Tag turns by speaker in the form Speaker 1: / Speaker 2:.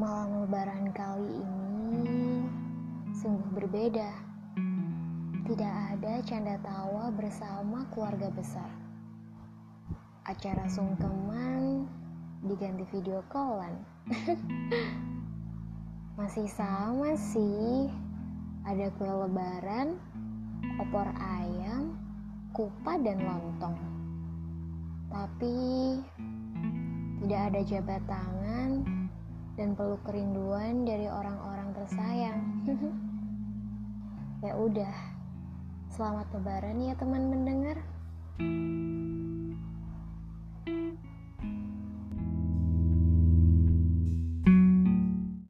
Speaker 1: Lebaran kali ini sungguh berbeda. Tidak ada canda tawa bersama keluarga besar. Acara sungkeman diganti video callan. Masih sama sih. Ada kue lebaran, opor ayam, kupat dan lontong. Tapi tidak ada jabat tangan dan peluk kerinduan dari orang-orang tersayang. ya udah, selamat lebaran ya teman mendengar.